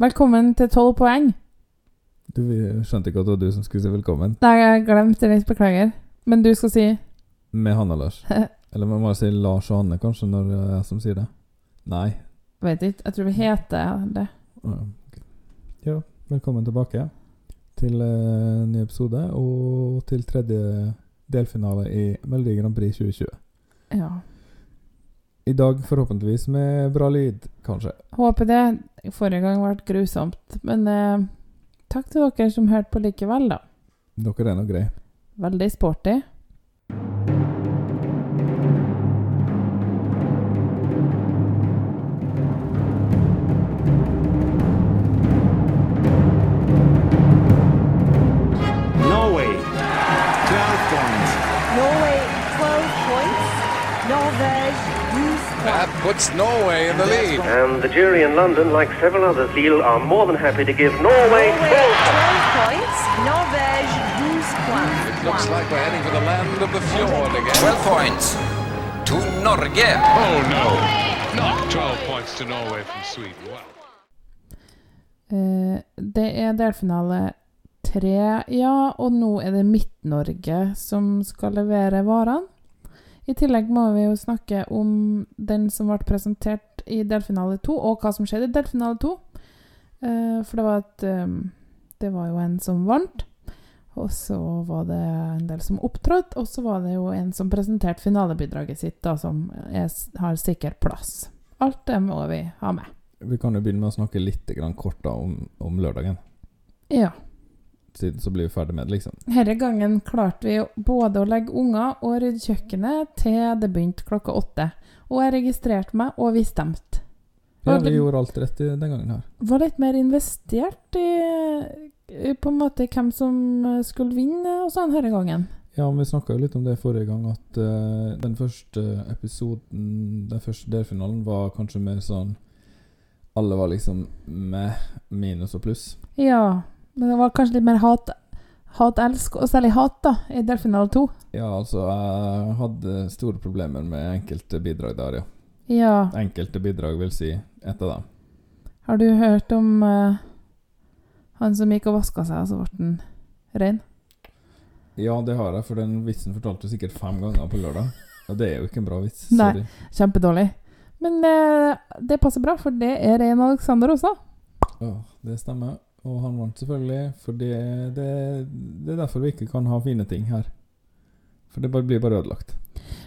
Velkommen til 12 poeng. Du skjønte ikke at det var du som skulle si velkommen. Nei, jeg glemte det. Beklager. Men du skal si Med Hanne og Lars. Eller man må bare si Lars og Hanne, kanskje, når det er jeg som sier det. Nei. Vet ikke. Jeg tror vi heter det. Ja. Ja, velkommen tilbake til eh, ny episode, og til tredje delfinale i Melodi Grand Prix 2020. Ja. I dag forhåpentligvis med bra lyd, kanskje. Håper det. Forrige gang ble grusomt. Men eh, takk til dere som hørte på likevel, da. Dere er nå grei. Veldig sporty. Puts Norway in the lead. And the jury in London, like several others, Lille, are more than happy to give Norway Norway 12 12 points. Norvège 12 points. It looks like we're heading for the land of the fjord again. 12 points to Norge. Oh no! Not 12 points to Norway from Sweden. Wow. Uh, det er delfinale tre, ja, og nå er det Midt-Norge som skal levere varene. I tillegg må vi jo snakke om den som ble presentert i delfinale to, og hva som skjedde i delfinale to. Uh, for det var, et, um, det var jo en som vant, og så var det en del som opptrådte, og så var det jo en som presenterte finalebidraget sitt, da, som er, har sikker plass. Alt det må vi ha med. Vi kan jo begynne med å snakke litt grann kort da om, om lørdagen. Ja. Siden så blir vi ferdig med det, liksom. Denne gangen klarte vi både å legge unger og rydde kjøkkenet til det begynte klokka åtte. Og jeg registrerte meg, og vi stemte. Ja, vi gjorde alt rett i den gangen her. Var litt mer investert i, i på en måte hvem som skulle vinne og sånn denne gangen. Ja, men vi snakka jo litt om det forrige gang, at uh, den første episoden, den første delfinalen, var kanskje mer sånn Alle var liksom med minus og pluss. Ja, men det var kanskje litt mer hat, hat-elsk, og særlig hat, da, i delfinale to. Ja, altså, jeg hadde store problemer med enkelte bidrag der, ja. Ja. Enkelte bidrag vil si et av dem. Har du hørt om uh, han som gikk og vaska seg, og så ble han rein? Ja, det har jeg, for den vitsen fortalte du sikkert fem ganger på lørdag. Og det er jo ikke en bra vits. Nei. Kjempedårlig. Men uh, det passer bra, for det er Rein Alexander også. Ja, det stemmer. Og han vant selvfølgelig, for det, det, det er derfor vi ikke kan ha fine ting her. For det bare blir bare ødelagt.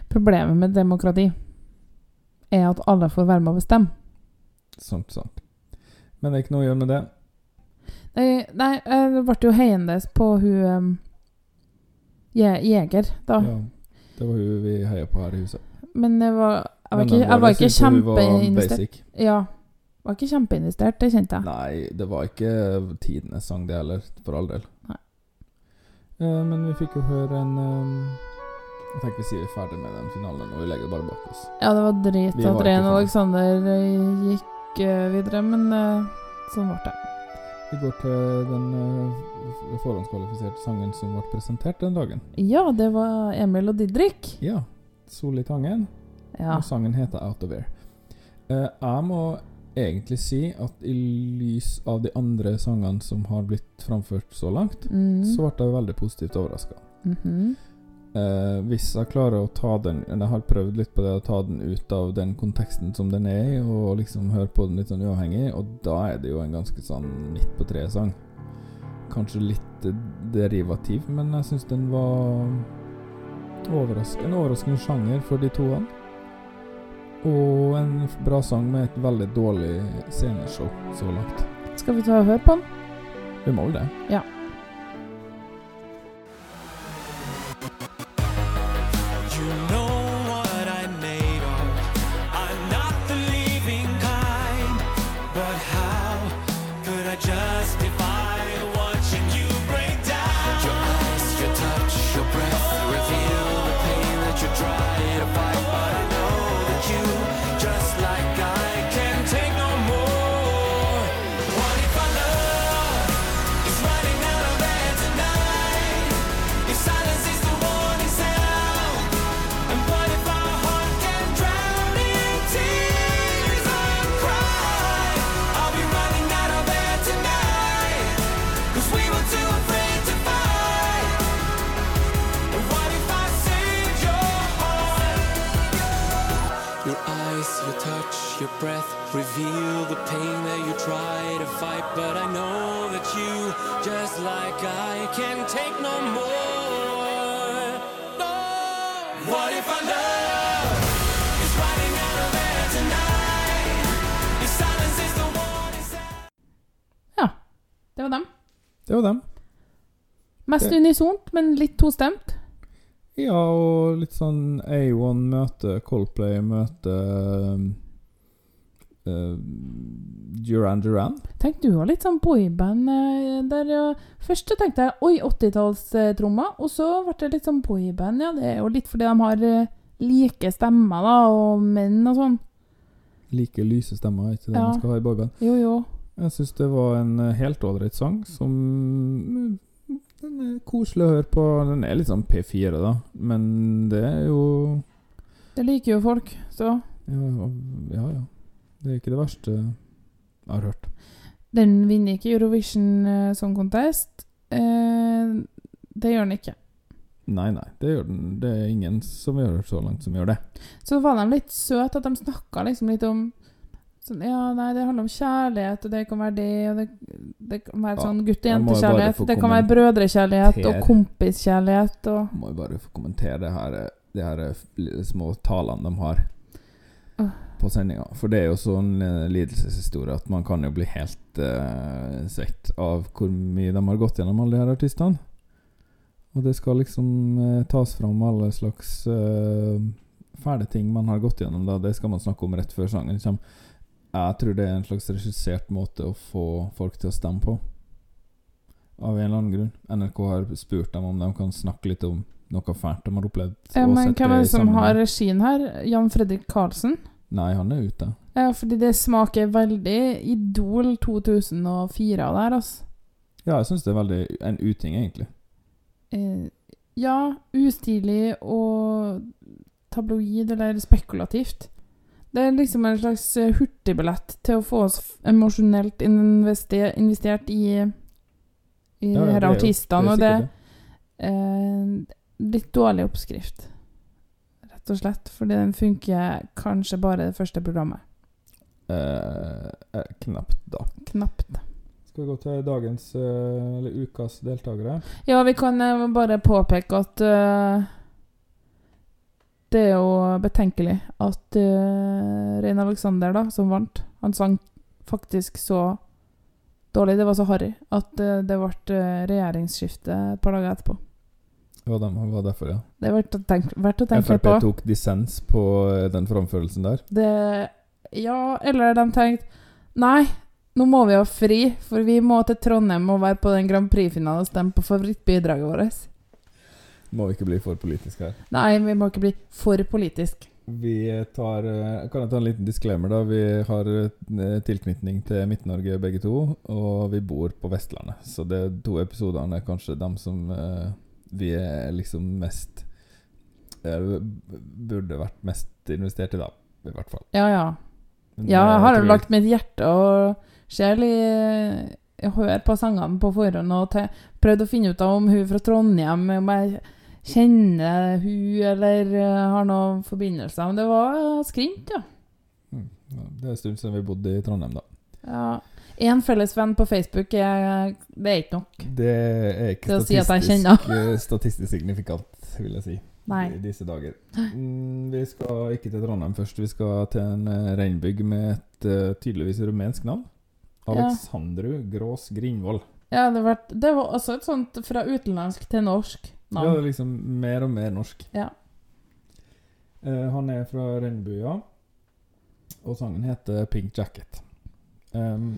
Problemet med demokrati er at alle får være med å bestemme. Sant, sant. Men det er ikke noe å gjøre med det. Nei, nei jeg ble jo heiende på hun je Jeger, da. Ja, det var hun vi heia på her i huset. Men jeg var, jeg var ikke, jeg var ikke kjempeinvestert. Ja. Var ikke kjempeinvestert, det kjente jeg. Nei, det var ikke tidenes sang, det heller, for all del. Nei. Eh, men vi fikk jo høre en eh, Jeg tenker vi sier er ferdig med den finalen, og vi legger det bare bak oss. Ja, det var drit Vi at Ren ferdig. Alexander eh, gikk eh, videre, men eh, sånn ble det. Vi går til den eh, forhåndskvalifiserte sangen som ble presentert den dagen. Ja, det var Emil og Didrik. Ja. Sol i Tangen. Ja. Og sangen heter Out of Air. Eh, jeg må egentlig si at i lys av de andre sangene som har blitt framført så langt, Mm. så ble jeg veldig positivt overraska. Mhm. Eh, hvis jeg klarer å ta den Jeg har prøvd litt på det å ta den ut av den konteksten som den er i, og liksom høre på den litt sånn uavhengig, og da er det jo en ganske sånn midt på treet-sang. Kanskje litt derivativ, men jeg syns den var overraskende, overraskende sjanger for de toene. Og en bra sang med et veldig dårlig sceneshow så langt. Skal vi ta og høre på den? Vi må vel det. Ja. Mest Det- unisont, men litt tostemt. Ja, og litt sånn A1 møte Coldplay møte uh, Duran Duran. Tenk, du var litt sånn boyband eh, der ja. Først så tenkte jeg oi, 80-tallstrommer, og så ble det litt sånn boyband. Ja, det er jo litt fordi de har eh, like stemmer, da, og menn og sånn. Like lyse stemmer, er ikke det Ja. man skal ha i boyband? Jo, jo. Jeg syns det var en eh, helt ålreit sang som Den er koselig å høre på. Den er litt sånn P4, da, men det er jo Det liker jo folk, så Ja, ja. ja. Det er ikke det verste jeg har hørt. Den vinner ikke Eurovision eh, Song Contest. Eh, det gjør den ikke. Nei, nei, det gjør den. Det er ingen som gjør det så langt som gjør det. Så var de litt søte, at de snakka liksom litt om sånn, Ja, nei, det handler om kjærlighet, og det kan være det, og det, det kan være Ja, sånn gutte-jente-kjærlighet. Det kan være brødrekjærlighet og kompiskjærlighet og Må jo bare få kommentere det her, de her små talene de har på sendinga. For det er jo sånn eh, lidelseshistorie at man kan jo bli helt uh, svett av hvor mye de har gått gjennom, alle de her artistene. Og det skal liksom uh, tas fram alle slags uh, fæle ting man har gått gjennom. Da. Det skal man snakke om rett før sangen kommer. Jeg tror det er en slags regissert måte å få folk til å stemme på. Av en eller annen grunn. NRK har spurt dem om de kan snakke litt om noe fælt de har opplevd. ja, Men hvem er det som har regien her? Jan Fredrik Karlsen? Nei, han er ute. Ja, fordi det smaker veldig Idol 2004 der, altså. Ja, jeg syns det er veldig en uting, egentlig. Eh, ja, ustilig og tabloid eller spekulativt. Det er liksom en slags eh, hurtigbillett til å få oss emosjonelt investert, investert i, i Ja, ja, her artistene. og det eh, litt dårlig oppskrift, rett og slett. Fordi den funker kanskje bare det første programmet. Eh, eh, knapt, da. Knapt. Skal vi gå til dagens, eh, eller ukas deltakere? Ja, vi kan eh, bare påpeke at det er jo betenkelig at uh, Rein Alexander, da, som vant, han sang faktisk så dårlig, det var så harry, at uh, det ble eh, regjeringsskifte et par dager etterpå. Det var, dem, var derfor, ja. Det er verdt å tenke, verdt å tenke Frp på. tok dissens på den framførelsen der. Det, ja, eller de tenkte Nei, nå må vi ha fri, for vi må til Trondheim og være på den Grand Prix-finalen og stemme på favorittbidraget vårt. Må vi ikke bli for politiske her. Nei, vi må ikke bli for politisk. Vi tar eh, Kan jeg ta en liten disclaimer, da? Vi har eh, tilknytning til Midt-Norge begge to, og vi bor på Vestlandet. Så de to episodene er kanskje de som eh, vi er liksom mest Burde vært mest investert i, da. I hvert fall. Ja, ja. Men, Ja, jeg har jo lagt mitt hjerte og sjel i Jeg hører på sangene på forhånd og prøvd å finne ut av om hun fra Trondheim, om jeg kjenner hun eller eh, har noen forbindelser. Men det var eh, skrint, ja. Mm, Det er en stund siden vi bodde i Trondheim, da. ja. En felles venn på Facebook er, det er ikke nok. Det er ikke statistisk, si statistisk, eh, signifikant, vil jeg si. Nei. I disse dager. Mm, vi skal ikke til Trondheim først. Vi skal til en uh, reinbygg med et eh, tydeligvis rumensk navn. Aleksandru Grås Grindvoll. Ja, det, var, det var også et sånt fra utenlandsk til norsk Ja, det navn. er liksom mer og mer norsk. Ja. Eh, han er fra Regnbua, og sangen heter Pink Jacket. Um,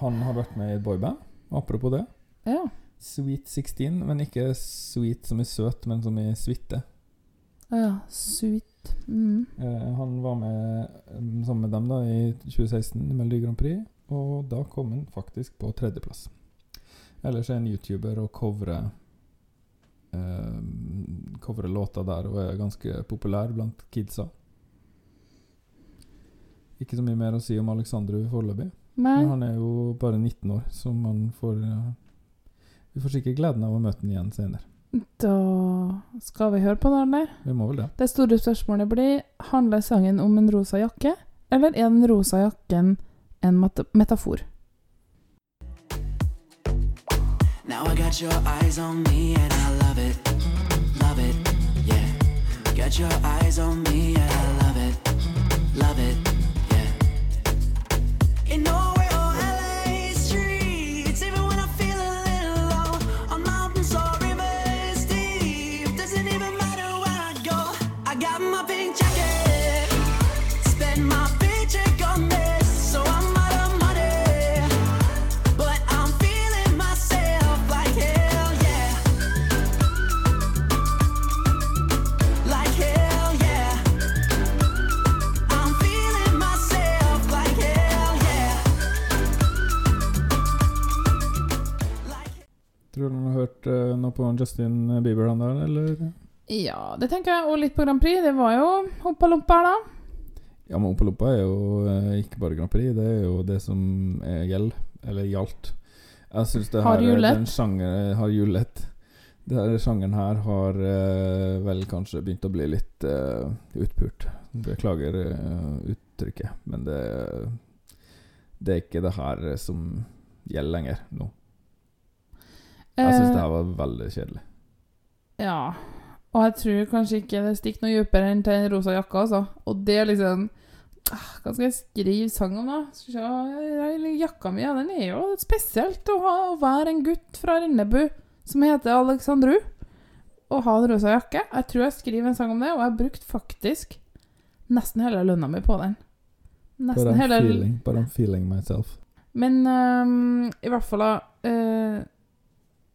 han har vært med i et boyband, apropos det. Ja. Sweet 16, men ikke sweet som i søt, men som i suite. ja. Sweet. Mm. Eh, han var med sammen med dem da i 2016 i Melodi Grand Prix, og da kom han faktisk på tredjeplass. Ellers er han YouTuber og covrer eh, Covrer låta der og er ganske populær blant kidsa. Ikke så mye mer å si om Alexandru foreløpig. Men han er jo bare 19 år, så man får eh, Vi får sikkert gleden av å møte han igjen senere. Da skal vi høre på den der Vi må vel det. Det store spørsmålet blir Handler sangen om en rosa jakke, eller er den rosa jakken en metafor? Now I got your eyes on me and I Got your eyes on me and I love it, love it, hørt eh, noe på Justin Bieber, han der, eller? Ja, det tenker jeg. Og litt på Grand Prix. Det var jo hoppa-lompa her, da. Ja, men Opalompa er jo eh, ikke bare Grand Prix, det er jo det som er gjeld, eller gjaldt. Jeg syns det Har her. Den har julet. Det her sjangeren her har eh, vel kanskje begynt å bli litt uh, utpult. Beklager eh, uttrykket, men det Det er ikke det her som gjelder lenger nå. Jeg syns det her var veldig kjedelig. Eh, Ja. Og jeg tror kanskje ikke det stikker noe dypere enn til den rosa jakka, altså. Og det er liksom ah, Hva skal jeg skrive sang om, da? Skal Jakka mi, ja, den er jo spesielt å, ha, å være en gutt fra Rennebu som heter Alexandru. Og ha en rosa jakke. Jeg tror jeg skriver en sang om det, og jeg har brukt faktisk nesten hele lønna mi på den. Nesten hele feeling, but I'm feeling myself. Men um, i hvert fall da øh,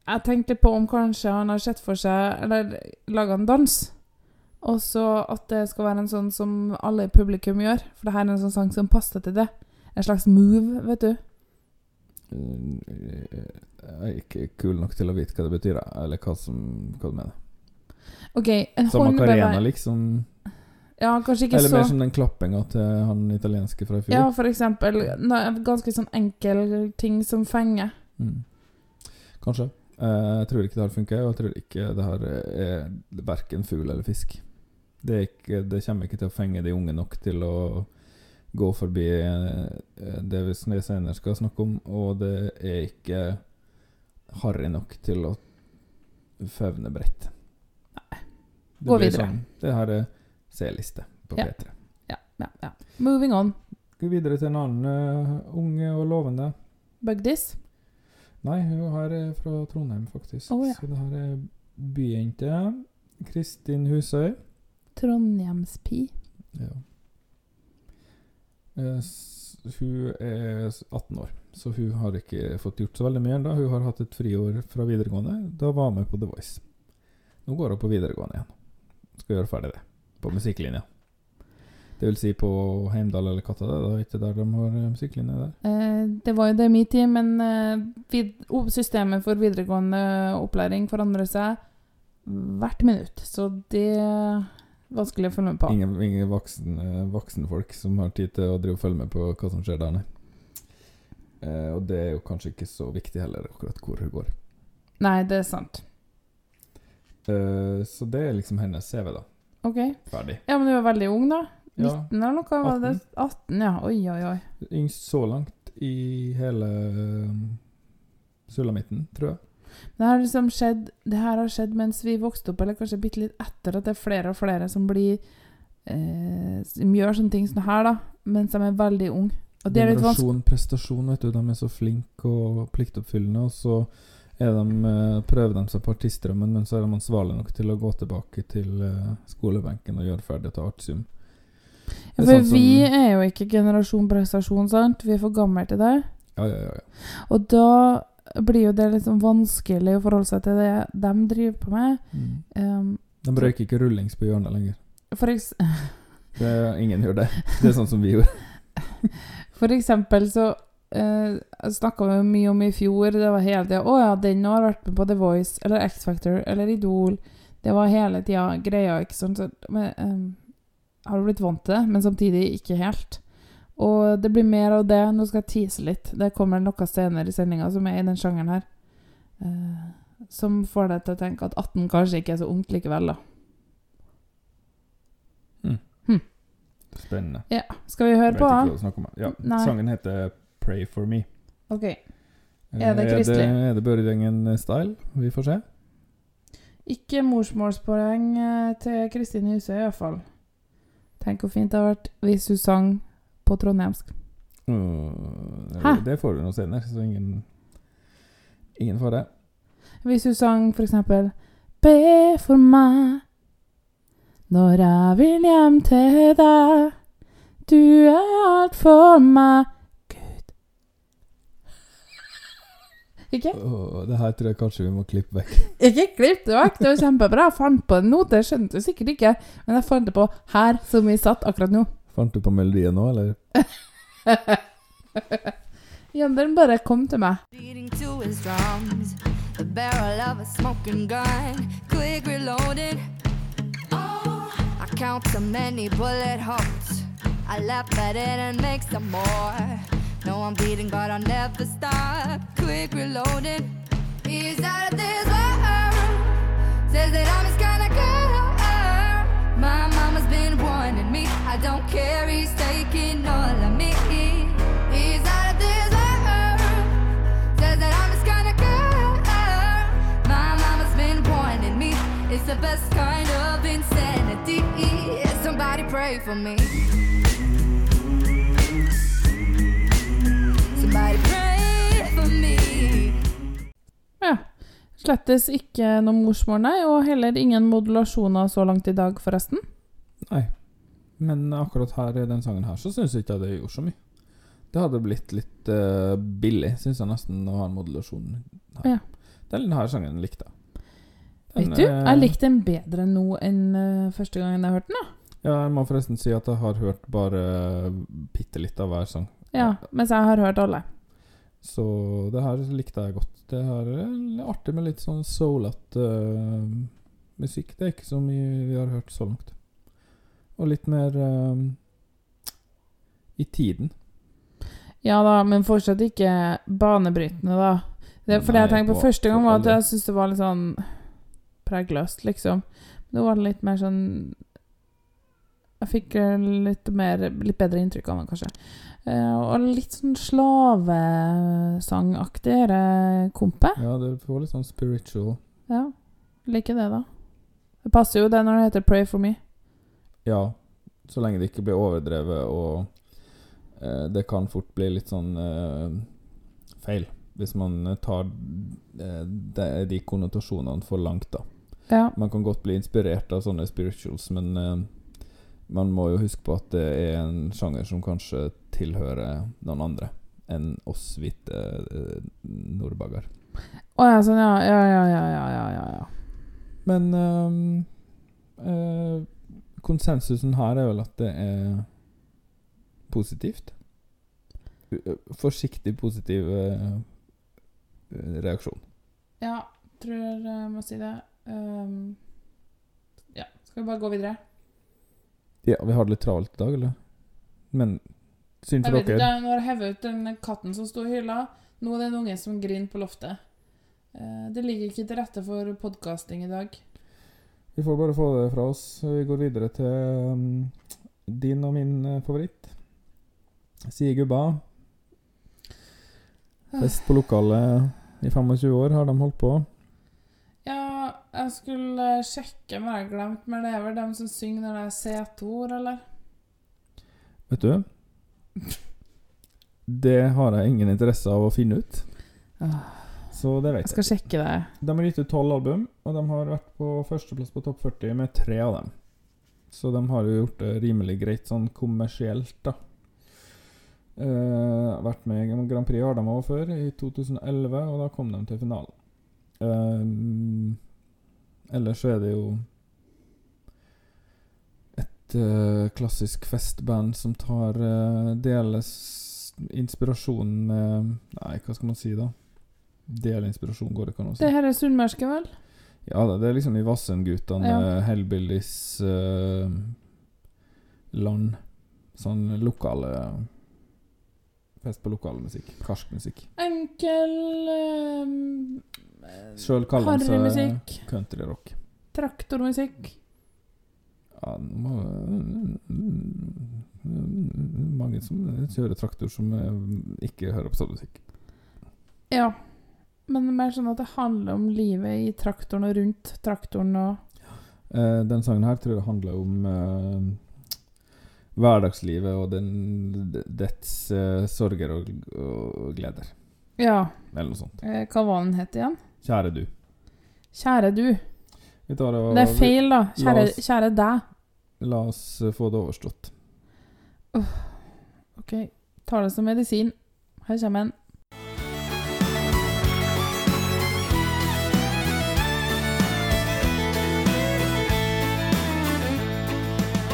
Jeg tenkte på om kanskje han har sett for seg Eller laga en dans. Og så at det skal være en sånn som alle i publikum gjør. For det her er en sånn sang som passer til det. En slags move, vet du. Eh, Jeg er ikke kul nok til å vite hva det betyr, eller hva, som, hva du mener. OK, en Som Macarena, liksom? Ja, kanskje ikke Eller så mer som den klappinga til han italienske fra i fjor? Ja, for eksempel. En ganske sånn enkel ting som fenger. Mm. Kanskje. Eh, jeg tror ikke det her funker, og jeg tror ikke det her er verken fugl eller fisk. Det, ikke, det kommer ikke til å fenge de unge nok til å gå forbi eh, det vi senere skal snakke om, og det er ikke harry nok til å fevne bredt. Nei. Gå videre. Sånn, det her er C-liste på Ja. P3. Ja, ja, ja. Moving on. Gå videre til en annen uh, unge og lovende. Bugdis. Nei, hun er fra Trondheim, faktisk. Oh, ja. Så det her er byjente. Kristin Husøy. Trondheimspi. Ja. Eh, Hun er 18 år, så hun har ikke fått gjort så veldig mye ennå. Hun har hatt et friår fra videregående. Da var hun med på The Voice. Nå går hun på videregående igjen. Skal gjøre ferdig det. På musikklinja. Det vil si på Heimdal eller Katta, det er ikke der de har eh, musikklinje der. Eh, det var jo det i min tid, men eh, systemet for videregående opplæring forandrer seg hvert minutt. Så det er vanskelig å følge med på. Ingen, ingen voksne, voksenfolk som har tid til å drive og følge med på hva som skjer der nei. Eh, og det er jo kanskje ikke så viktig heller, akkurat hvor hun går. Nei, det er sant. Eh, så det er liksom hennes CV, da. OK. Ferdig. Ja, men du er veldig ung, da? Ja, 19 eller noe? Var det 18, ja. Oi, oi, oi. Yngst så langt i hele uh, sulamitten, tror jeg. Det her, liksom skjedd Det her har skjedd mens vi vokste opp, eller kanskje bitte litt etter at det er flere og flere som blir eh, Som gjør sånne ting som her, da, mens de er veldig unge. Og det er litt Generasjon prestasjon, vet du. De er så flinke og pliktoppfyllende, og så de, eh, prøver de seg på artistdrømmen, men så er de ansvarlige nok til å gå tilbake til eh, skolebenken og gjøre ferdig og ta artium. Er For sånn vi er jo ikke generasjon prestasjon, sant? Vi er for gamle til det. Ja, ja, ja. ja. Og da blir jo det liksom vanskelig å forholde seg til det de driver på med. Mm. Um, De røyker ikke rullings på hjørnet lenger. for, Det, ingen gjør det. Det er sånn som vi gjorde. for eksempel så uh, snakka vi mye om i fjor Det var hele tida 'Å ja, den har vært med på The Voice', eller X Factor, eller Idol. Det var hele tida greia, ikke sant. Så, men, um, har du blitt vant til det, men samtidig ikke helt. Og det blir mer av det. Nå skal jeg tease litt. Det kommer noe senere i sendinga som er i den sjangeren her. Uh, som får deg til å tenke at 18 kanskje ikke er så ungt likevel, da. Spennende. Ja. Skal vi høre på? Ja, Nei. sangen heter 'Pray for Me'. Ok. Eh, Er det kristelig? Er det, er det Børud-gjengen-style? Vi får se. Ikke morsmålspoeng eh, til Kristin Husøy, i hvert fall. Tenk hvor fint det hadde vært hvis hun sang på trondheimsk. Øh, Hæ? Det får du nå senere, så ingen Ingen fare. Hvis hun sang for eksempel Be for meg når jeg vil hjem til deg. Du er alt for meg, Ikke? Oh, det her tror jeg kanskje vi må klippe vekk. Ikke klipp det vekk, det var kjempebra. Jeg fant på det nå, det skjønte du sikkert ikke. Men jeg fant det på her som vi satt akkurat nå. Fant du på melodien nå, eller? Ja, den bare kom til meg. The barrel of a smoking gun, quick reloaded. Oh, I count so many bullet holes. I laugh at it and make some more. No, I'm beating, but I'll never stop. Quick reloading. He's out of this world. Says that I'm his kind of girl. My mama's been warning me. I don't care. He's taking all of me. He's out of this world. Says that I'm his kind of girl. My mama's been warning me. It's the best kind of insanity. Somebody pray for me. Ja. Slettes ikke noe morsmål, nei, og heller ingen modulasjoner så langt i dag, forresten. Nei. Men akkurat her i den sangen her, så syns jeg ikke det gjorde så mye. Det hadde blitt litt uh, billig, syns jeg nesten, å ha en modulasjon her. Ja. Denne her sangen likte jeg. Vet du, eh, jeg likte den bedre nå enn uh, første gangen jeg hørte den. da. Ja, jeg må forresten si at jeg har hørt bare bitte litt av hver sang. Ja, mens jeg har hørt alle. Så det her likte jeg godt. Det her er artig med litt sånn soulete uh, musikk. Det er ikke så mye vi har hørt så langt. Og litt mer uh, i tiden. Ja da, men fortsatt ikke banebrytende, da. Det, for det jeg Nei, tenkte på på- første gang, var at jeg syntes det var litt sånn pregløst, liksom. Nå var det litt mer sånn Jeg fikk eh, litt mer Litt bedre inntrykk av den, kanskje. Eh, og litt sånn slavesangaktig, dette kompet. Ja, det får litt sånn spiritual. Ja. Liker det, da. Det passer jo det når det heter 'Pray for me'. Ja, så lenge det ikke blir overdrevet, og eh, det kan fort bli litt sånn eh, feil. Hvis man tar eh, de, de konnotasjonene for langt, da. Ja. Man kan godt bli inspirert av sånne spirituals, men eh, man må jo huske på at det er en sjanger som kanskje tilhører noen andre enn oss hvite eh, nordbagger. Å ja, sånn, ja. Ja, ja, ja, ja, ja, ja. Men ehm, uh, konsensusen her er vel at det er positivt. Eh, Forsiktig positiv uh, reaksjon. Ja, tror jeg må si det. Um, ja, skal vi bare gå videre? Ja, vi har det litt travelt i dag, eller? Men synd Jeg vet ikke, dere. Nå har jeg hevet ut den katten som sto i hylla. Nå er det en unge som griner på loftet. Eh, Det ligger ikke til rette for podkasting i dag. Vi får bare få det fra oss. Vi går videre til ehm, din og min eh, favoritt. Sier gubba. Fest på lokalet i 25 år har de holdt på. Jeg skulle sjekke, men jeg har glemt. Men det er vel dem som synger når det er C2-ord, eller? Vet du? Det har jeg ingen interesse av å finne ut. Så det vet Jeg jeg. skal sjekke det. De har gitt ut tolv album, og de har vært på førsteplass på topp 40 med tre av dem. Så de har jo gjort det rimelig greit sånn kommersielt, da. Uh, vært med i Grand Prix har de før, i 2011, og da kom de til finalen. Eh, ellers så er det jo et uh, klassisk festband som tar uh, deles inspirasjon med Nei, hva skal man si, da? Del inspirasjon, går det ikke an å si. Det her er sunnmørske, vel? Ja da, det er liksom i Vassendgutane, Ja. Hellbillies uh, land. Sånn lokale Fest på lokal musikk. Karsk musikk. Enkel ehm, Sjøl kaller han seg countryrock. Traktormusikk. Ja, må, mange som kjører traktor som eh, ikke hører på sånn musikk. Ja. Men det er mer sånn at det handler om livet i traktoren og rundt traktoren og Eh, den sangen her tror jeg handler om eh, hverdagslivet og den, dets eh, sorger og, og gleder, Ja. eller noe sånt. Eh, hva var den het igjen? Kjære du. Kjære du. Vi tar det, Det er feil, da. Kjære, oss- kjære deg. La oss eh, få det overstått. OK. Tar det som medisin. Her kommer en.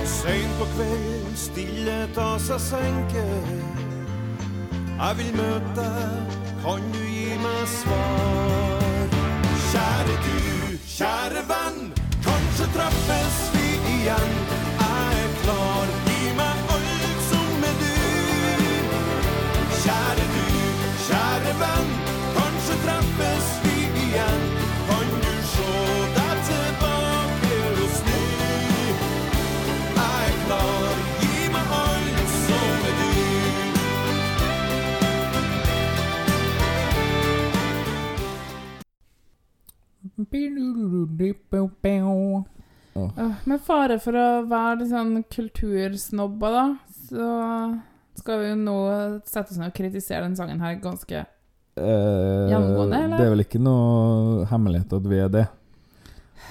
Seint på kvelden, stillheta seg senker. Jeg vil møte deg, kan du gi meg svar? Kjære venn, kanskje treffes vi igjen. Jeg er klar, gi meg alt som er du. Kjære du, kjære venn, Åh, Med fare for å være litt sånn kultursnobber, da, så skal vi jo nå sette oss ned og kritisere den sangen her ganske Eh, Gjennomgående, eller? Det er vel ikke noe hemmelighet at vi er det.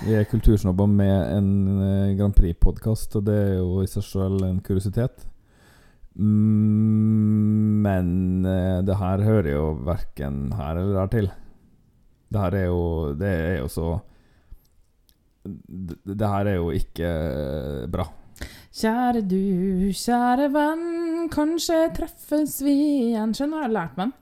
Vi er kultursnobber med en eh, Grand Prix-podkast, og det er jo i seg sjøl en kuriositet. Mm, men eh, det her hører jo verken her eller der til. Det her er jo Det er jo så Det, det her er jo ikke eh, bra. Kjære du, kjære venn, kanskje treffes vi igjen. Skjønner jeg har lært meg den.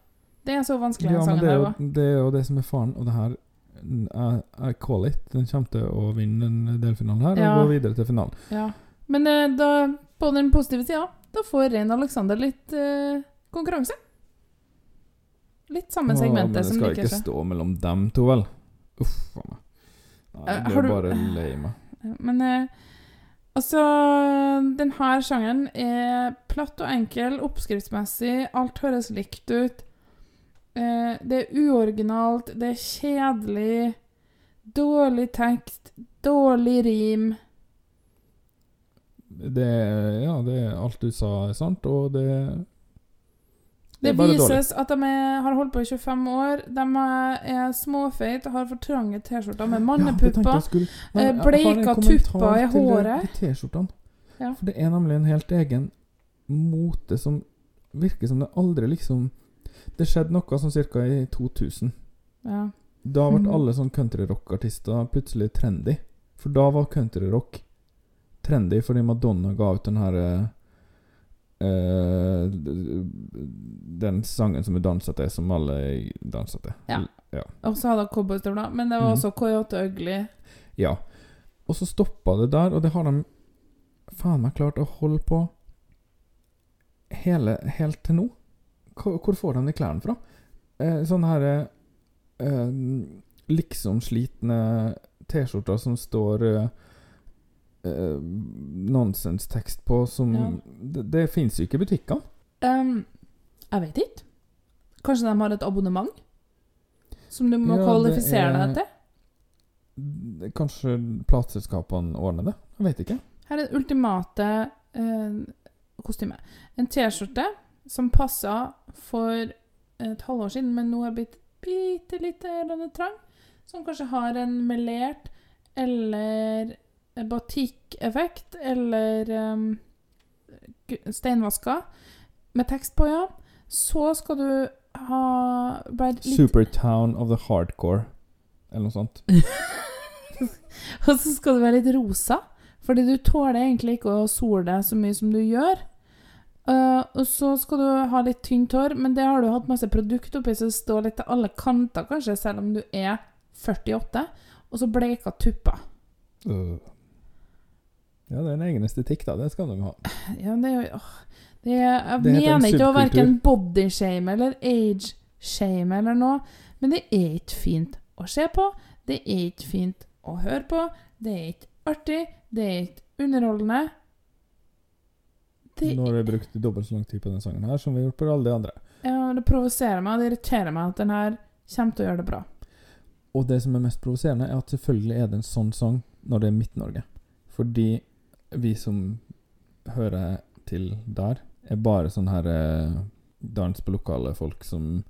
Det er så vanskelig, Ja, den sangen der. er, det er jo det som er faren, og det her I, I call it. Den kommer til å vinne den delfinalen her Ja. og gå videre til finalen. Ja. Men eh, da, på den positive sida, da får Rein Alexander litt eh, konkurranse. Litt samme segmentet. Å, men det skal liker ikke seg. stå mellom dem to, vel? Uff a meg. Nei, det Jeg har ble du- bare lei meg. Men uh, altså denne sjangeren er platt og enkel, oppskriftsmessig. Alt høres likt ut. Eh, det er uoriginalt, det er kjedelig. Dårlig tekst, dårlig rim. Det, ja, det er alt du sa, er sant, og det Det det dårlig. vises at de er, har holdt på i 25 år. De er, er småfeite, har for trange T-skjorter med Ja, mannepupper. skulle- eh, bleika tupper i håret. de T-skjortene. Ja. For det er nemlig en helt egen mote som virker som det aldri liksom Det skjedde noe sånn cirka i 2000. Ja. Da ble Mhm. alle sånn countryrockartister plutselig trendy. For da var countryrock trendy fordi Madonna ga ut den her eh, eh, Den sangen som er dansa til, som alle dansa til. Ja. ja. Og så hadde hun cowboystøvler. Men det var mm. også Coyote Ugly. Ja. Og så stoppa det der, og det har de faen meg klart å holde på hele, helt til nå. Hvor, hvor får de de klærne fra? Eh, sånne her eh, liksom slitne T-skjorter som står eh, eh, nonsenstekst på som Ja. Det, det fins jo ikke i butikkene. Um, jeg vet ikke. Kanskje de har et abonnement? Som du må Ja, kvalifisere er- deg til? Kanskje plateselskapene ordner det? Jeg vet ikke. Her er det ultimate eh, kostyme. En T-skjorte som passa for et halvår siden, men nå er blitt bitte litt trang. Som kanskje har en melert eller batikk-effekt, eller um, steinvaska med tekst på, ja. Så skal du ha litt Supertown of the Hardcore, eller noe sånt. Og så skal du være litt rosa, fordi du tåler egentlig ikke å sole deg så mye som du gjør. Uh, og så skal du ha litt tynt hår, men det har du hatt masse produkt oppi, så det står litt til alle kanter, kanskje, selv om du er 48. Og så bleika tupper. Øh. Ja, det er en egen estetikk, da. Det skal de ha. Ja, det er jo åh, det er, Jeg Det mener ikke å verken bodyshame eller age-shame eller noe, men det er ikke fint å se på, det er ikke fint å høre på, det er ikke artig, det er ikke underholdende. Det, Nå har vi brukt dobbelt så lang tid på denne sangen her som vi har gjort på alle de andre. ja, det provoserer meg, og det irriterer meg at den her kommer til å gjøre det bra. Og det som er mest provoserende, er at selvfølgelig er det en sånn sang når det er Midt-Norge. Fordi vi som hører til der, er bare sånne her eh, dans på lokale folk som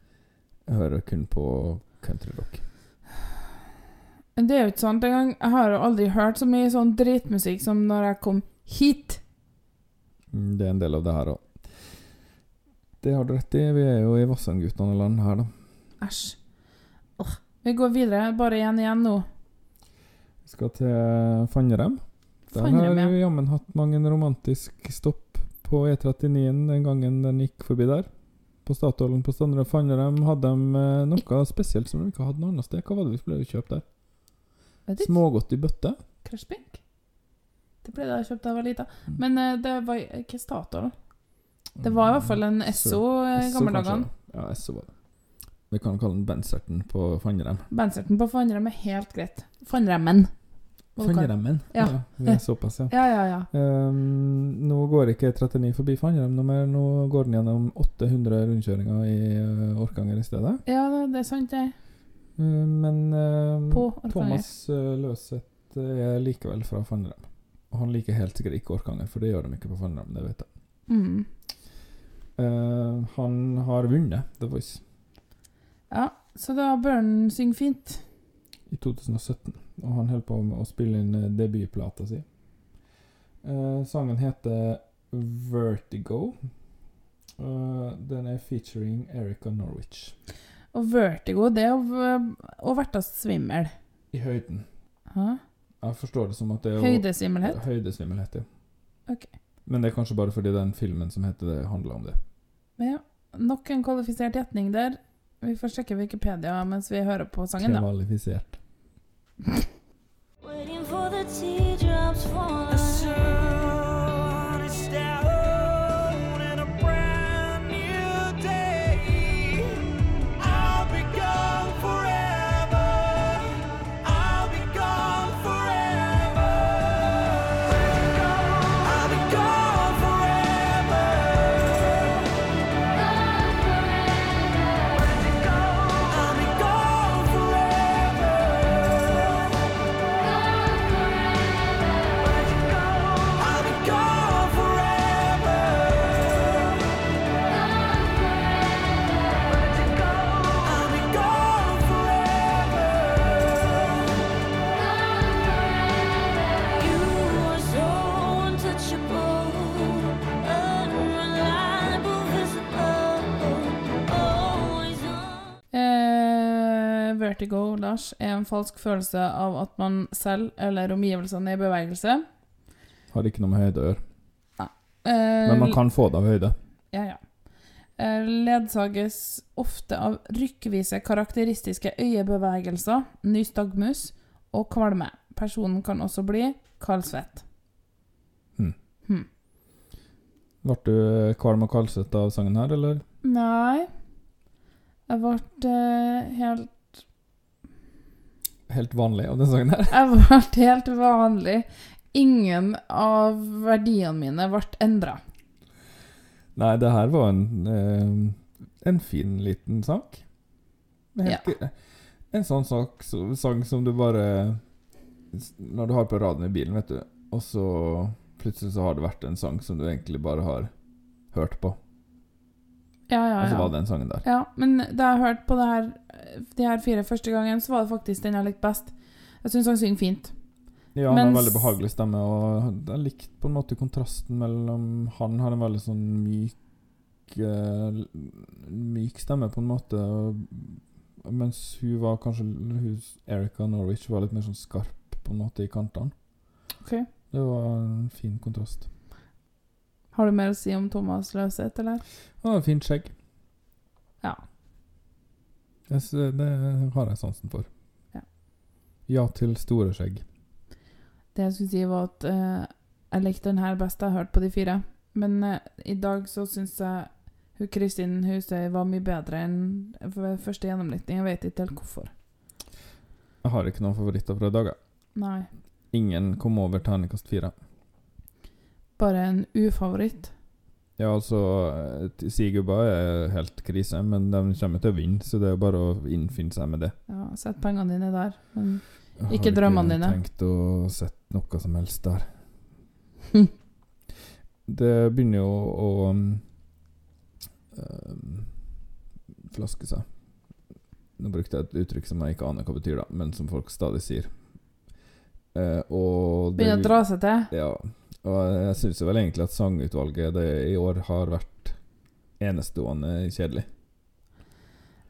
hører kun på countryrock. Det er jo ikke sant engang. Jeg har jo aldri hørt så mye sånn dritmusikk som når jeg kom hit. Mm, Det er en del av det her òg. Det har du rett i. Vi er jo i Vassendgutane-land her, da. Æsj. Åh, Vi går videre. Bare igjen igjen nå. Vi skal til Fannrem. Der har jo vi jammen hatt mange en romantisk stopp på E39 den gangen den gikk forbi der. På Statoilen på Standre Fannrem hadde de eh, noe spesielt som de ikke hadde noe annet sted. Hva var det vi ble kjøpt der? Smågodt i bøtte? Crashpink. Det ble det jeg kjøpte da jeg var lita. Mm. Men eh, det var ikke Statoil. Det var i hvert fall en Esso eh, i gamle dager. Ja, Esso var det. Vi kan kalle den Benserten på Fannrem. Benserten på Fannrem er helt greit. Fannremmen. Du ja. det. Ja. Er såpass, ja. Ja, ja, ja. Um, nå går ikke 39 forbi Fannrem noe mer. Nå går den gjennom 800 rundkjøringer i uh, Orkanger i stedet. Ja, det, det er sant, det. Uh, men uh, Thomas uh, Løseth er likevel fra Fannrem. Og han liker helt sikkert ikke Orkanger, for det gjør de ikke på Fannrem. Det vet jeg. Mm. Eh, han har vunnet The Voice Ja, så da bør han synge fint. i 2017. Og han holder på med å spille inn eh, debutplata si. Eh, sangen heter Vertigo. Eh, den er featuring Erica Norwich. Og vertigo, det er å, å bli svimmel. I høyden. Hæ? Jeg forstår det som at det er å- Høydesvimmelhet? Høydesvimmelhet, ja. Ok. Men det er kanskje bare fordi den filmen som heter det, handler om det. Ja. Nok en kvalifisert gjetning der. Vi får sjekke Wikipedia mens vi hører på sangen, da. Kvalifisert. Waiting for the teardrops falling. Vertigo, Lars, er en falsk følelse av at man selv eller omgivelsene er i bevegelse. Har ikke noe med høyde å gjøre. Eh, Men man kan få det av høyde. Ja, ja. Eh, Ledsages ofte av rykkvise karakteristiske øyebevegelser, nystagmus og kvalme. Personen kan også bli kaldsvett. Hm. Hm. Ble du kvalm og kaldsvett av sangen her, eller? Nei Jeg ble eh, helt Helt vanlig av den sangen her? Jeg ble helt vanlig. Ingen av verdiene mine ble endra. Nei, det her var en, eh, en fin liten sak. Helt, En sånn sak, så, sang som du bare Når du har på radioen i bilen, vet du, og så plutselig så har det vært en sang som du egentlig bare har hørt på, Ja, ja, og så var det den sangen der. Ja, men da jeg hørte på det her, de her fire første gangen, så var det faktisk den jeg likte best. Jeg syns han synger fint. Ja, han har en veldig behagelig stemme, og jeg likte på en måte kontrasten mellom Han har en veldig sånn myk eh, Myk stemme, på en måte, mens hun var kanskje hun, Erica Norwich var litt mer sånn skarp, på en måte, i kantene. Okay. Det var en fin kontrast. Har du mer å si om Thomas Løseth, eller? Han har fint skjegg. Ja. Jeg Det har jeg sansen for. Ja. Ja til store skjegg. Det jeg skulle si, var at uh, jeg likte den her best jeg har hørt på de fire. Men uh, i dag så syns jeg hun Kristin Husøy var mye bedre enn ved første gjennomlytting. Jeg vet ikke helt hvorfor. Jeg har ikke noen favoritter fra i dag. jeg. Nei. Ingen kom over terningkast fire. Bare en ufavoritt. Ja, altså Sigurba er helt krise, men de kommer til å vinne, så det er bare å innfinne seg med det. Ja, Sett pengene dine der. Men Jeg har Ikke tenkt å sette noe som helst der. Det begynner jo å um, um, flaske seg. Nå brukte jeg et uttrykk som jeg ikke aner hva betyr, da, men som folk stadig sier. Uh, begynner å dra seg til. Ja. Og jeg syns vel egentlig at sangutvalget det i år har vært enestående kjedelig.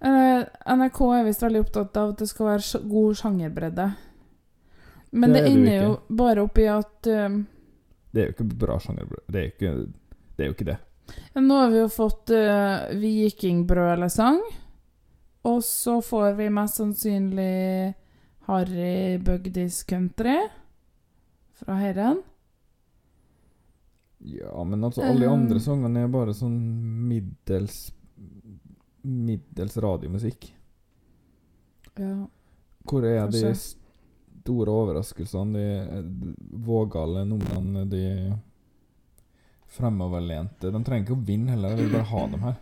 Eh, NRK er visst veldig opptatt av at det skal være god sjangerbredde. Men Det det, er ender jo bare i at um, Det er jo ikke bra sjangerbredde. Det det. Er jo ikke det. Nå har vi jo fått uh, vikingbrølesang. Og så får vi mest sannsynlig Harry Bugdis Country fra Herren. Ja, men altså alle de andre sangene er bare sånn middels Middels radiomusikk. Ja. Hvor er de store overraskelsene, de eh, vågale numrene, de fremoverlente De trenger ikke å vinne heller, jeg vil bare ha dem her.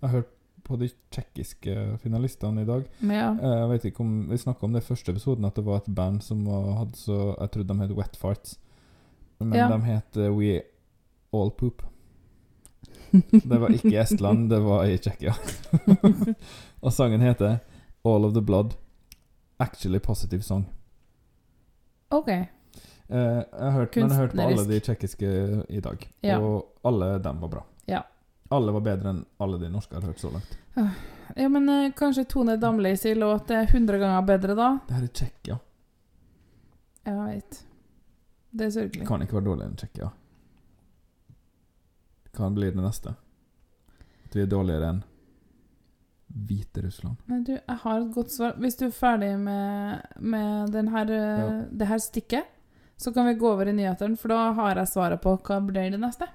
Jeg har hørt på de tsjekkiske finalistene i dag. Ja. Eh, Jeg vet ikke om Vi snakka om det i første episoden, at det var et band som hadde så Jeg trodde de het Wet Farts, men Ja. de het eh, We All Poop. Det var ikke i Estland, det var i Tsjekkia. og sangen heter All of the Blood. Actually Positive Song. OK. Eh, jeg har hørt, men jeg har hørt på alle de tsjekkiske i dag, Ja. og alle dem var bra. Ja. Alle var bedre enn alle de norske jeg har hørt så langt. Ja, men eh, kanskje Tone Damli sin låt er 100 ganger bedre da? Det her er Tsjekkia. Jeg veit. Det er sørgelig. kan ikke være dårligere enn Tsjekkia. Hva blir det neste? At vi er dårligere enn Hviterussland. Men du, jeg har et godt svar. Hvis du er ferdig med, med den her, eh, Ja. det her stikket, så kan vi gå over i nyhetene, for da har jeg svaret på hva blir det neste.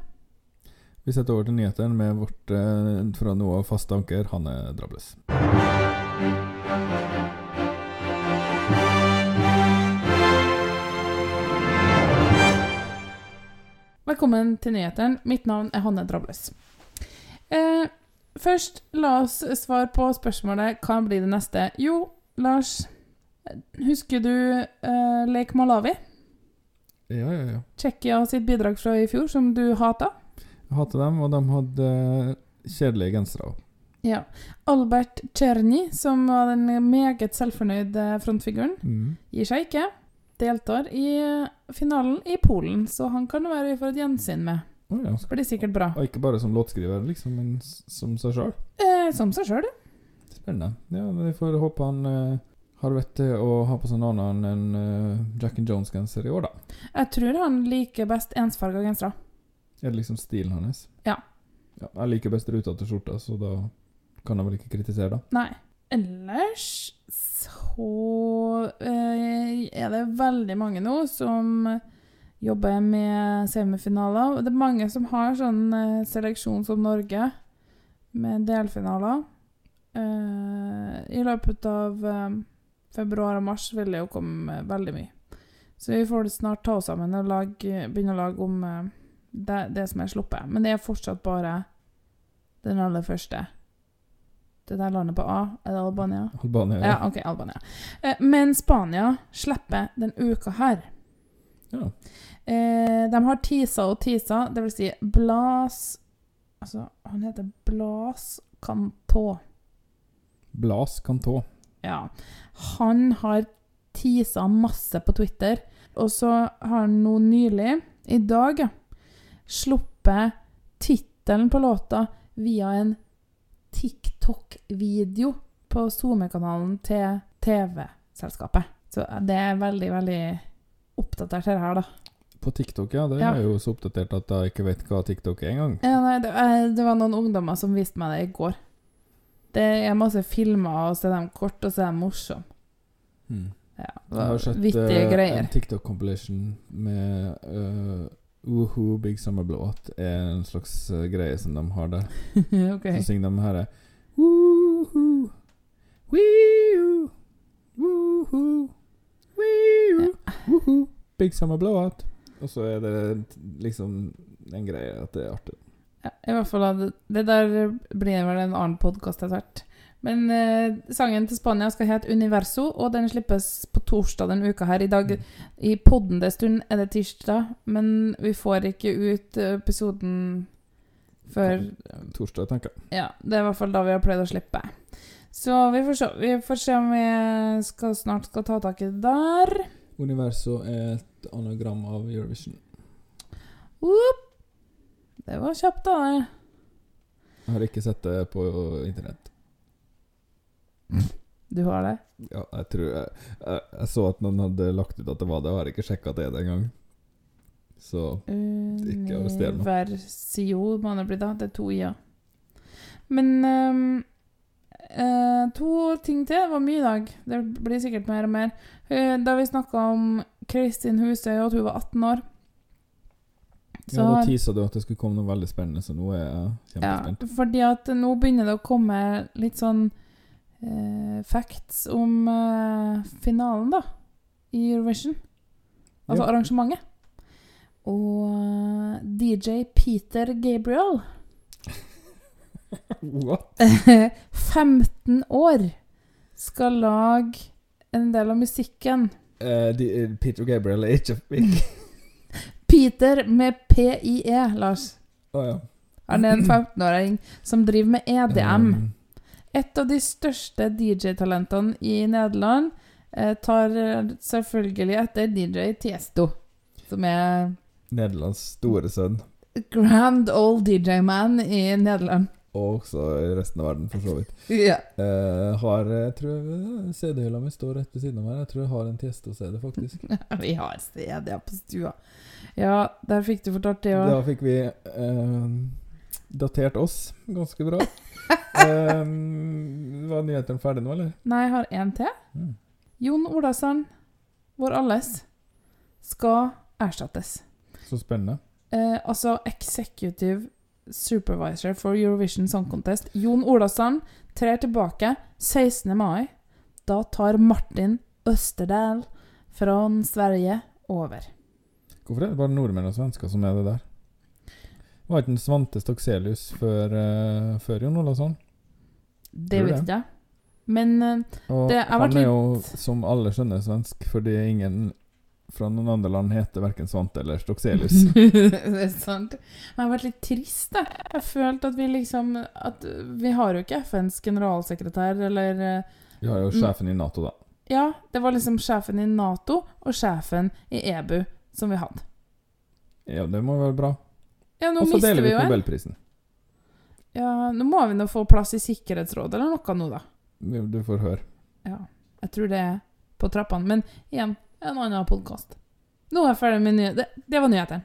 Vi setter over til nyhetene med vårt eh, fra nå av faste anker, Hanne Drables. Velkommen til nyhetene. Mitt navn er Hanne Drables. Eh, først, la oss svare på spørsmålet hva blir det neste. Jo, Lars, husker du eh, Lake Malawi? Ja, ja, ja. Tsjekkia sitt bidrag fra i fjor, som du hata? Jeg hater dem, og de hadde eh, kjedelige gensere òg. Ja. Albert Czerny, som var den meget selvfornøyde frontfiguren, Mm. gir seg ikke. Deltar i eh, finalen i Polen, så han kan jo være vi får et gjensyn med. Oh, ja. Blir sikkert bra. Og ikke bare som låtskriver, liksom, men som seg sjøl. Eh, som seg sjøl, Spennende. Ja, men Vi får håpe han eh, har vett til å ha på seg noe annet enn eh, Jack and Jones-genser i år, da. Jeg tror han liker best ensfarga gensere. Er det liksom stilen hans? Ja. ja. Jeg liker best ruta til skjorta, så da kan jeg vel ikke kritisere, da. Nei. Ellers så eh, er det veldig mange nå som jobber med semifinaler. Det er mange som har sånn eh, seleksjon som Norge, med delfinaler. Eh, I løpet av eh, februar og mars vil det jo komme veldig mye. Så vi får snart ta oss sammen og lage, begynne å lage om det, det som er sluppet. Men det er fortsatt bare den aller første. Det der landet på A, er det Albania? Albania. Ja, OK, Albania. Eh, men Spania slipper den uka her. Ja. Eh, de har tisa og tisa, det vil si Blas Altså, han heter Blas Cantó. Blas Cantó. Ja. Han har tisa masse på Twitter, og så har han nå nylig, i dag, ja, sluppet tittelen på låta via en TikTok-video på SoMe-kanalen til TV-selskapet. Så det er veldig, veldig oppdatert det her, da. På TikTok, ja. Det Ja. er jo så oppdatert at jeg ikke vet hva TikTok er engang. Ja, nei, det, eh, det var noen ungdommer som viste meg det i går. Det er masse filmer, og så er de korte, og så er de morsomme. Hmm. Ja, Jeg har sett eh, en TikTok-compilation med uh, Woohoo Big Summer Blow At er en slags uh, greie som de har der. okay. Så synger de her Woohoo Wee-oo, Woohoo Woohoo! Wee-oo! Woohoo! Big summer blowout. Og så er det liksom en greie at det er artig. Ja, I hvert fall at Det der blir vel en annen podkast etter hvert. Men eh, sangen til Spania skal hete 'Universo', og den slippes på torsdag denne uka her. I dag, i poddende stund er det tirsdag, men vi får ikke ut eh, episoden før Torsdag, tenker jeg. Ja, det er i hvert fall da vi har pleid å slippe. Så vi får se, vi får se om vi skal, snart skal ta tak i det der. Universo er et anagram av Eurovision. Oop. Det var kjapt, da. det. Jeg har ikke sett det på internett. Du har det? Ja, jeg tror jeg, jeg, jeg så at noen hadde lagt ut at det var det, og har ikke sjekka det engang. Så ikke arrester meg. Universio må det bli, da. Det er to i-er. Men um, uh, to ting til. Det var mye i dag. Det blir sikkert mer og mer. Uh, da vi snakka om Kristin Husøy, og at hun var 18 år ja, Da tisa du at det skulle komme noe veldig spennende, så nå er jeg kjempespent. Ja, fordi at nå begynner det å komme litt sånn eh, facts om eh, finalen, da. I Eurovision. Altså Ja. arrangementet. Og eh, DJ Peter Gabriel What? 15 år skal lage en del av musikken. Uh, de, eh, Peter Gabriel er ikke Peter med PIE, Lars. Å ja. Han er en 15-åring som driver med EDM. Et av de største DJ-talentene i Nederland eh, tar selvfølgelig etter DJ Tiesto, som er Nederlands store sønn. grand old DJ-man i Nederland. Og også i resten av verden, for så vidt. Ja. Eh, har Jeg tror eh, CD-hylla mi står rett ved siden av meg. Jeg tror jeg har en Tiesto-CD, faktisk. Vi har CD på stua. Ja, der fikk du fortalt det Da òg. fikk vi eh, datert oss ganske bra. Eh, var nyhetene ferdige nå, eller? Nei, jeg har én til. Mm. Jon Olasand, vår alles, skal erstattes. Så spennende. Eh, altså executive supervisor for Eurovision Song Contest. Jon Olasson, trer tilbake 16. mai. Da tar Martin Østerdal fra Sverige over. Hvorfor er det bare nordmenn og svensker som er det der? Var ikke en Svante Stokselius før, uh, før Jon Olavsson? Det vet ikke jeg. Men det Og Det har han er jo, som alle skjønner, svensk, fordi ingen fra noen andre land heter verken Svante eller Stokselius. det er sant. Men jeg har vært litt trist, da. Jeg følte at vi liksom At vi har jo ikke FNs generalsekretær, eller eh, Vi har jo sjefen i Nato, da. Ja, det var liksom sjefen i Nato og sjefen i EBU som vi hadde. Ja, det må være bra. Ja, nå Og så deler vi vi ut. Nobelprisen. Ja, nå må vi nå få plass i Sikkerhetsrådet eller noe nå, da. Du får høre. Ja, jeg tror det er på trappene. Men igjen, en annen podkast. Nå er jeg ferdig med nyhetene. Det, det var nyhetene.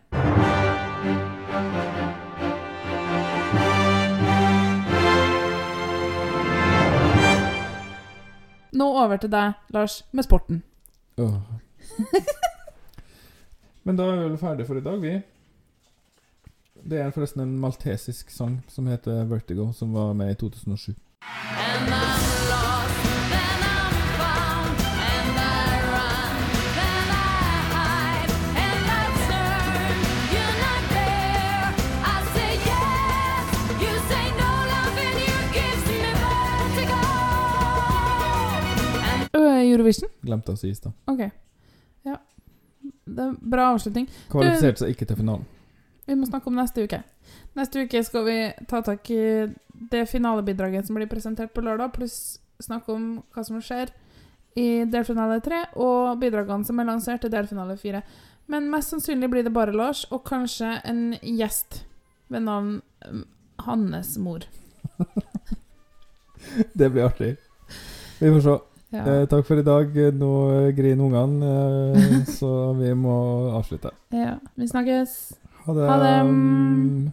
Nå over til deg, Lars, med sporten. Åh. Men da er vi vel ferdige for i dag, vi. Det er forresten en maltesisk sang som heter 'Vertigo', som var med i 2007. Øh, Eurovision? Glemte å si i stad. OK. Ja. Det er bra avslutning. Kvalifiserte seg ikke til finalen. Vi må snakke om neste uke. Neste uke skal vi ta tak i det finalebidraget som blir presentert på lørdag, pluss snakke om hva som skjer i delfinale tre, og bidragene som er lansert i delfinale fire. Men mest sannsynlig blir det bare Lars, og kanskje en gjest ved navn um, Hannes mor. Det blir artig. Vi får se. Ja. Eh, takk for i dag. Nå griner ungene, eh, så vi må avslutte. ja. Vi snakkes. Ha det. Ha det.